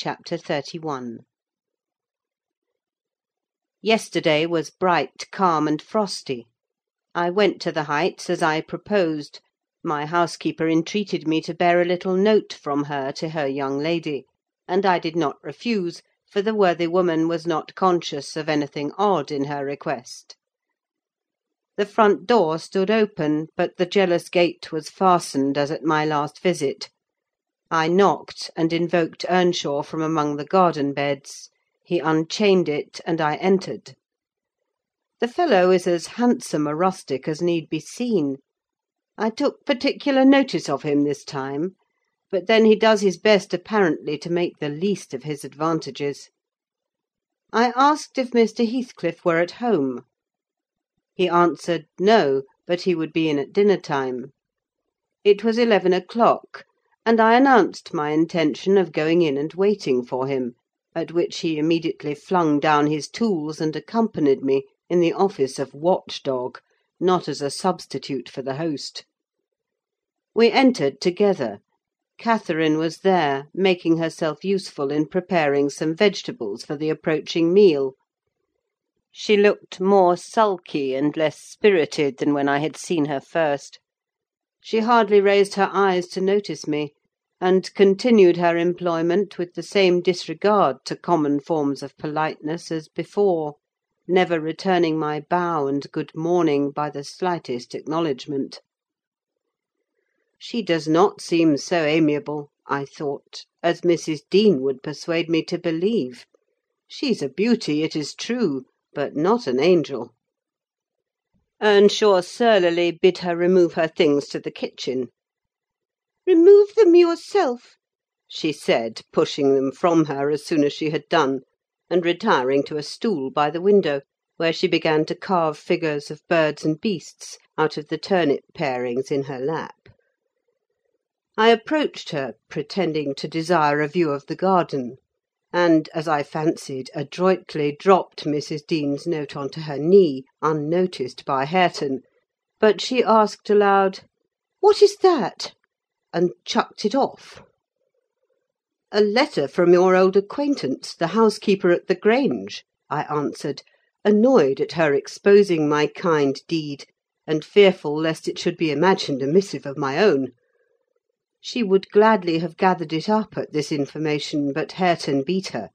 CHAPTER XXXI Yesterday was bright, calm, and frosty. I went to the Heights as I proposed: my housekeeper entreated me to bear a little note from her to her young lady; and I did not refuse, for the worthy woman was not conscious of anything odd in her request. The front door stood open, but the jealous gate was fastened as at my last visit. I knocked, and invoked Earnshaw from among the garden beds: he unchained it, and I entered. The fellow is as handsome a rustic as need be seen. I took particular notice of him this time; but then he does his best apparently to make the least of his advantages. I asked if Mr. Heathcliff were at home. He answered, no, but he would be in at dinner time. It was eleven o'clock, and I announced my intention of going in and waiting for him; at which he immediately flung down his tools and accompanied me, in the office of watch dog, not as a substitute for the host. We entered together. Catherine was there, making herself useful in preparing some vegetables for the approaching meal. She looked more sulky and less spirited than when I had seen her first. She hardly raised her eyes to notice me, and continued her employment with the same disregard to common forms of politeness as before; never returning my bow and good morning by the slightest acknowledgment. She does not seem so amiable, I thought, as Mrs. Dean would persuade me to believe. She's a beauty, it is true, but not an angel. Earnshaw surlily bid her remove her things to the kitchen. "Remove them yourself," she said, pushing them from her as soon as she had done, and retiring to a stool by the window, where she began to carve figures of birds and beasts out of the turnip parings in her lap. I approached her, pretending to desire a view of the garden; and, as I fancied, adroitly dropped Mrs. Dean's note on to her knee, unnoticed by Hareton; but she asked aloud, "What is that?" And chucked it off. "A letter from your old acquaintance, the housekeeper at the Grange," I answered, annoyed at her exposing my kind deed, and fearful lest it should be imagined a missive of my own. She would gladly have gathered it up at this information, but Hareton beat her.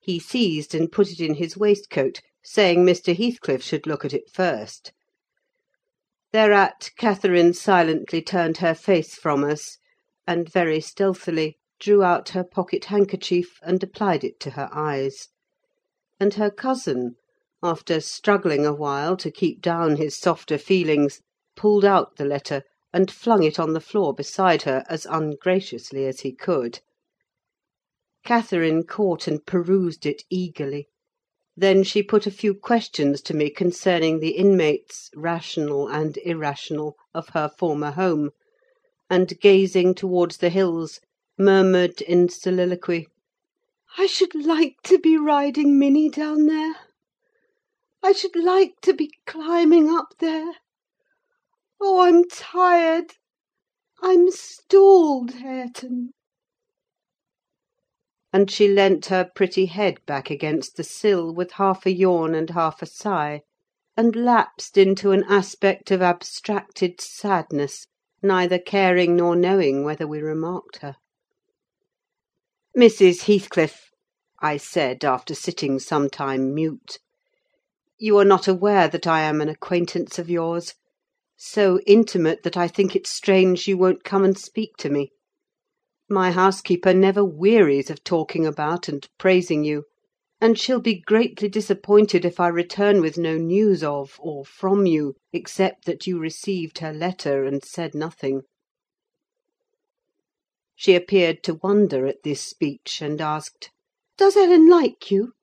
He seized and put it in his waistcoat, saying Mr. Heathcliff should look at it first. Thereat Catherine silently turned her face from us, and very stealthily drew out her pocket handkerchief and applied it to her eyes; and her cousin, after struggling awhile to keep down his softer feelings, pulled out the letter, and flung it on the floor beside her as ungraciously as he could. Catherine caught and perused it eagerly. Then she put a few questions to me concerning the inmates, rational and irrational, of her former home, and, gazing towards the hills, murmured in soliloquy, "I should like to be riding Minny down there. I should like to be climbing up there. Oh, I'm tired! I'm stalled, Hareton!" And she leant her pretty head back against the sill, with half a yawn and half a sigh, and lapsed into an aspect of abstracted sadness, neither caring nor knowing whether we remarked her. "Mrs. Heathcliff," I said, after sitting some time mute, "you are not aware that I am an acquaintance of yours: so intimate that I think it strange you won't come and speak to me. My housekeeper never wearies of talking about and praising you; and she'll be greatly disappointed if I return with no news of, or from you, except that you received her letter, and said nothing." She appeared to wonder at this speech, and asked, "Does Ellen like you?"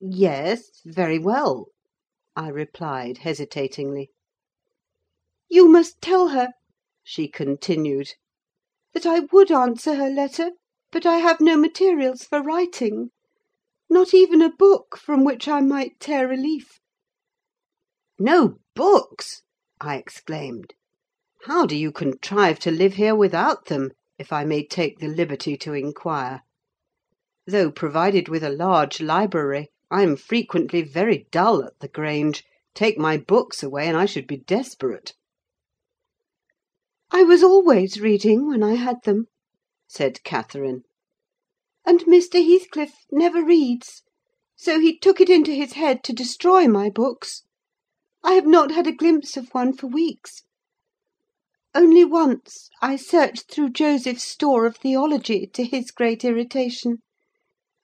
"Yes, very well," I replied, hesitatingly. "You must tell her," she continued, "that I would answer her letter, but I have no materials for writing: not even a book from which I might tear a leaf." "No books!" I exclaimed. "How do you contrive to live here without them, if I may take the liberty to inquire? though provided with a large library, I'm frequently very dull at the Grange: take my books away, and I should be desperate." "I was always reading when I had them," said Catherine. "And Mr. Heathcliff never reads; so he took it into his head to destroy my books. I have not had a glimpse of one for weeks. Only once I searched through Joseph's store of theology, to his great irritation;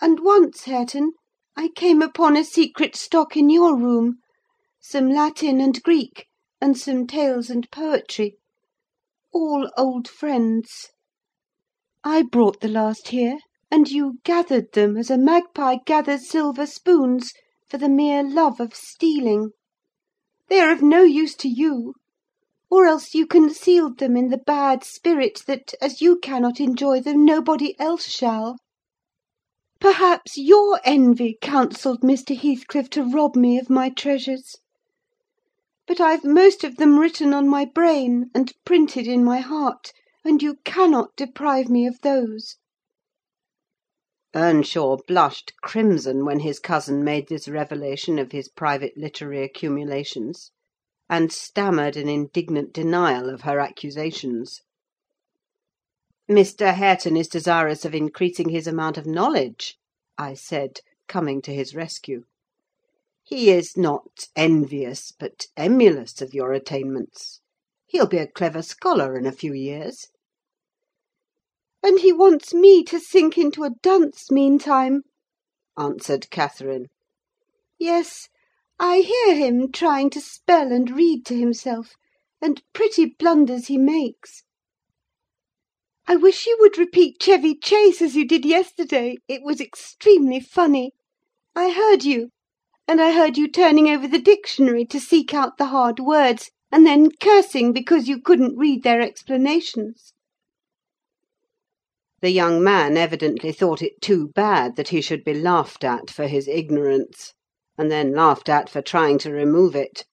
and once, Hareton, I came upon a secret stock in your room: some Latin and Greek, and some tales and poetry: all old friends. I brought the last here, and you gathered them, as a magpie gathers silver spoons, for the mere love of stealing. They are of no use to you or else you concealed them in the bad spirit that, as you cannot enjoy them, nobody else shall. Perhaps your envy counselled Mr. Heathcliff to rob me of my treasures. But I've most of them written on my brain, and printed in my heart, and you cannot deprive me of those." Earnshaw blushed crimson when his cousin made this revelation of his private literary accumulations and stammered an indignant denial of her accusations. "Mr. Hareton is desirous of increasing his amount of knowledge," I said, coming to his rescue. "He is not envious, but emulous of your attainments. He'll be a clever scholar in a few years." "And he wants me to sink into a dunce meantime," answered Catherine. "Yes, I hear him trying to spell and read to himself, and pretty blunders he makes. I wish you would repeat Chevy Chase as you did yesterday: it was extremely funny. I heard you; and I heard you turning over the dictionary to seek out the hard words, and then cursing because you couldn't read their explanations." The young man evidently thought it too bad that he should be laughed at for his ignorance and then laughed at for trying to remove it.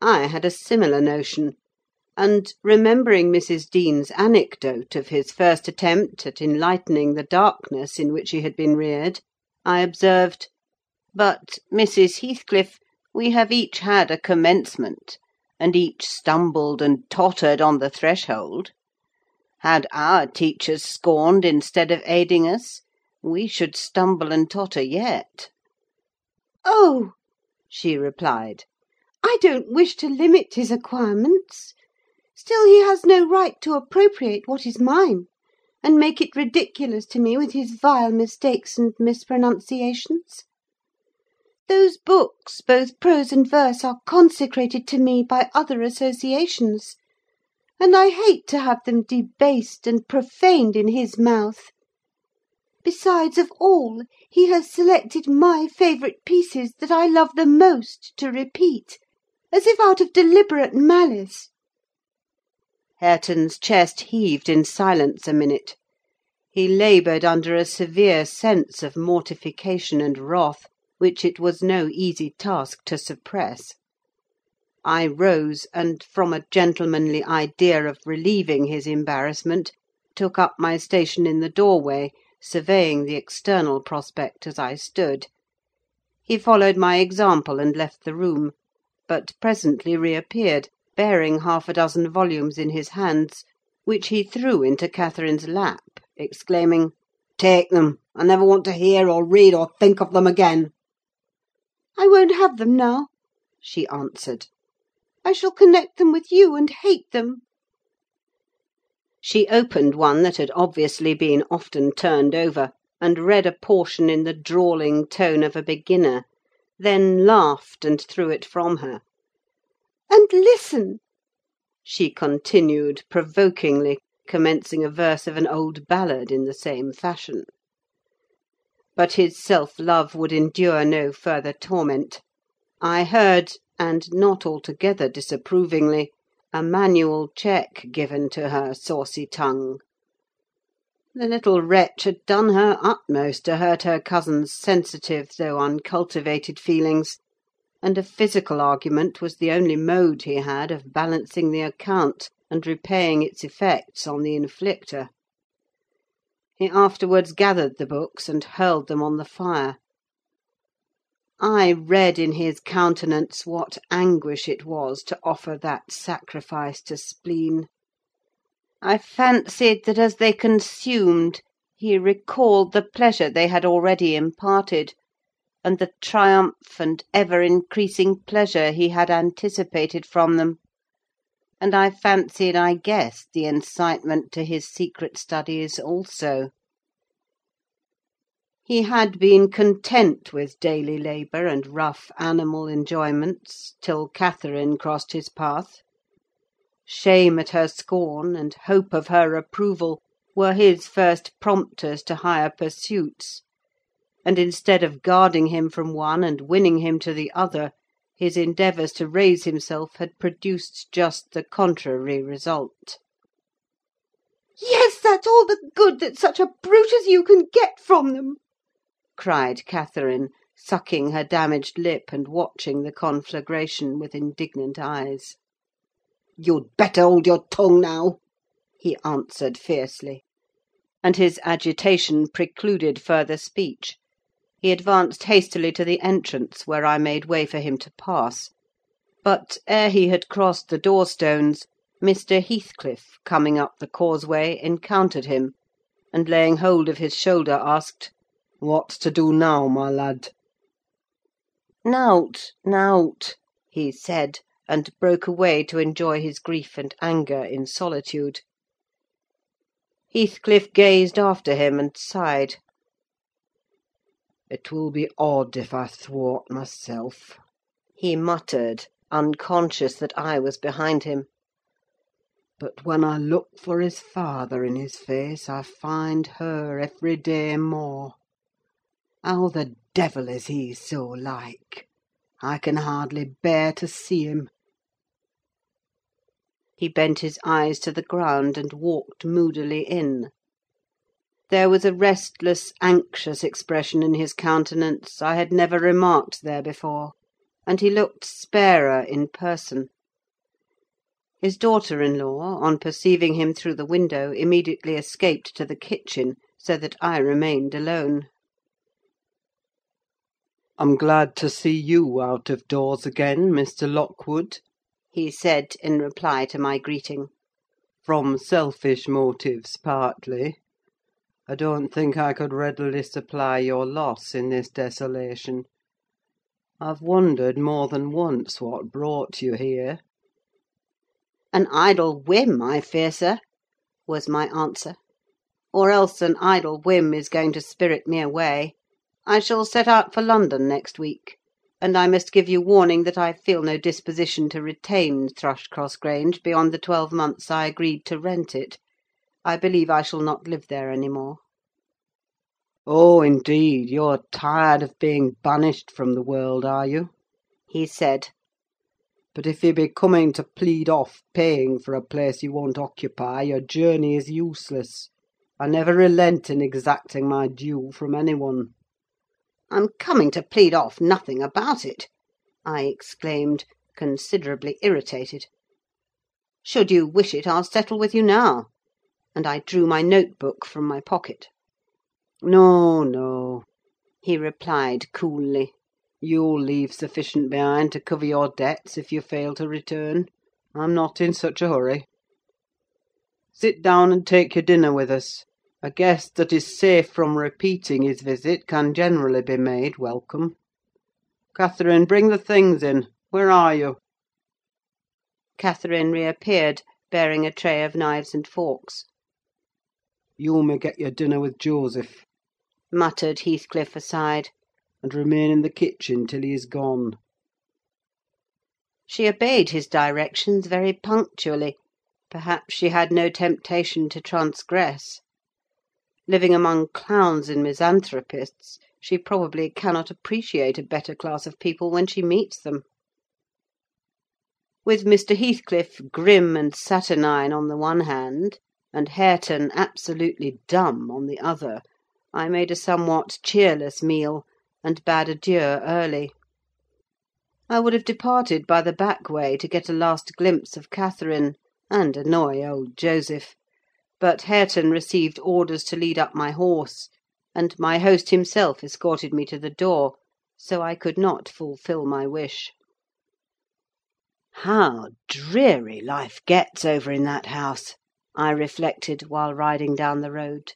I had a similar notion; and, remembering Mrs. Dean's anecdote of his first attempt at enlightening the darkness in which he had been reared, I observed, "But, Mrs. Heathcliff, we have each had a commencement, and each stumbled and tottered on the threshold. Had our teachers scorned instead of aiding us, we should stumble and totter yet." "Oh!" she replied, "I don't wish to limit his acquirements. Still he has no right to appropriate what is mine, and make it ridiculous to me with his vile mistakes and mispronunciations. Those books, both prose and verse, are consecrated to me by other associations, and I hate to have them debased and profaned in his mouth. Besides, of all, he has selected my favourite pieces, that I love the most, to repeat, as if out of deliberate malice." Hareton's chest heaved in silence a minute. He laboured under a severe sense of mortification and wrath, which it was no easy task to suppress. I rose, and, from a gentlemanly idea of relieving his embarrassment, took up my station in the doorway surveying the external prospect as I stood. He followed my example and left the room; but presently reappeared, bearing half a dozen volumes in his hands, which he threw into Catherine's lap, exclaiming, "Take them! I never want to hear, or read, or think of them again." "I won't have them now," she answered. "I shall connect them with you, and hate them. She opened one that had obviously been often turned over, and read a portion in the drawling tone of a beginner; then laughed, and threw it from her. "And listen," she continued, provokingly, commencing a verse of an old ballad in the same fashion. But his self love would endure no further torment. I heard, and not altogether disapprovingly a manual check given to her saucy tongue. The little wretch had done her utmost to hurt her cousin's sensitive though uncultivated feelings, and a physical argument was the only mode he had of balancing the account, and repaying its effects on the inflictor. He afterwards gathered the books and hurled them on the fire. I read in his countenance what anguish it was to offer that sacrifice to spleen. I fancied that as they consumed, he recalled the pleasure they had already imparted, and the triumph and ever increasing pleasure he had anticipated from them; and I fancied I guessed the incitement to his secret studies also. He had been content with daily labour and rough animal enjoyments, till Catherine crossed his path. Shame at her scorn, and hope of her approval, were his first prompters to higher pursuits; and instead of guarding him from one and winning him to the other, his endeavours to raise himself had produced just the contrary result. "Yes, that's all the good that such a brute as you can get from them!" cried Catherine, sucking her damaged lip, and watching the conflagration with indignant eyes. "You'd better hold your tongue now!" he answered fiercely. And his agitation precluded further speech. He advanced hastily to the entrance, where I made way for him to pass; but, ere he had crossed the door stones, Mr. Heathcliff, coming up the causeway, encountered him, and laying hold of his shoulder, asked, "What's to do now, my lad?" "Naught, naught," he said, and broke away to enjoy his grief and anger in solitude. Heathcliff gazed after him and sighed. "It will be odd if I thwart myself," he muttered, unconscious that I was behind him. "But when I look for his father in his face, I find her every day more. How the devil is he so like? I can hardly bear to see him." He bent his eyes to the ground, and walked moodily in. There was a restless, anxious expression in his countenance I had never remarked there before, and he looked sparer in person. His daughter in law, on perceiving him through the window, immediately escaped to the kitchen, so that I remained alone. "I'm glad to see you out of doors again, Mr. Lockwood," he said, in reply to my greeting. "From selfish motives, partly. I don't think I could readily supply your loss in this desolation. I've wondered more than once what brought you here." "An idle whim, I fear, sir," was my answer; "or else an idle whim is going to spirit me away. I shall set out for London next week; and I must give you warning that I feel no disposition to retain Thrushcross Grange beyond the twelve months I agreed to rent it. I believe I shall not live there any more." "Oh, indeed, you're tired of being banished from the world, are you?" he said. "But if you be coming to plead off paying for a place you won't occupy, your journey is useless. I never relent in exacting my due from any one." "I'm coming to plead off nothing about it," I exclaimed, considerably irritated. "Should you wish it, I'll settle with you now," and I drew my note book from my pocket. "No, no," he replied coolly. "You'll leave sufficient behind to cover your debts if you fail to return. I'm not in such a hurry. Sit down and take your dinner with us. A guest that is safe from repeating his visit can generally be made welcome. Catherine, bring the things in. Where are you?" Catherine reappeared, bearing a tray of knives and forks. "You may get your dinner with Joseph," muttered Heathcliff aside, "and remain in the kitchen till he is gone." She obeyed his directions very punctually: perhaps she had no temptation to transgress. Living among clowns and misanthropists, she probably cannot appreciate a better class of people when she meets them. With Mr. Heathcliff grim and saturnine on the one hand, and Hareton absolutely dumb on the other, I made a somewhat cheerless meal, and bade adieu early. I would have departed by the back way to get a last glimpse of Catherine, and annoy old Joseph but Hareton received orders to lead up my horse, and my host himself escorted me to the door; so I could not fulfil my wish. How dreary life gets over in that house! I reflected, while riding down the road.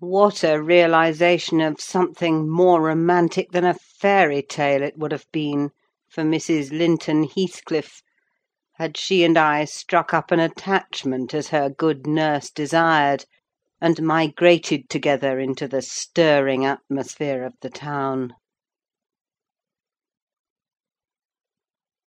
What a realisation of something more romantic than a fairy tale it would have been for Mrs. Linton Heathcliff, had she and I struck up an attachment as her good nurse desired, and migrated together into the stirring atmosphere of the town!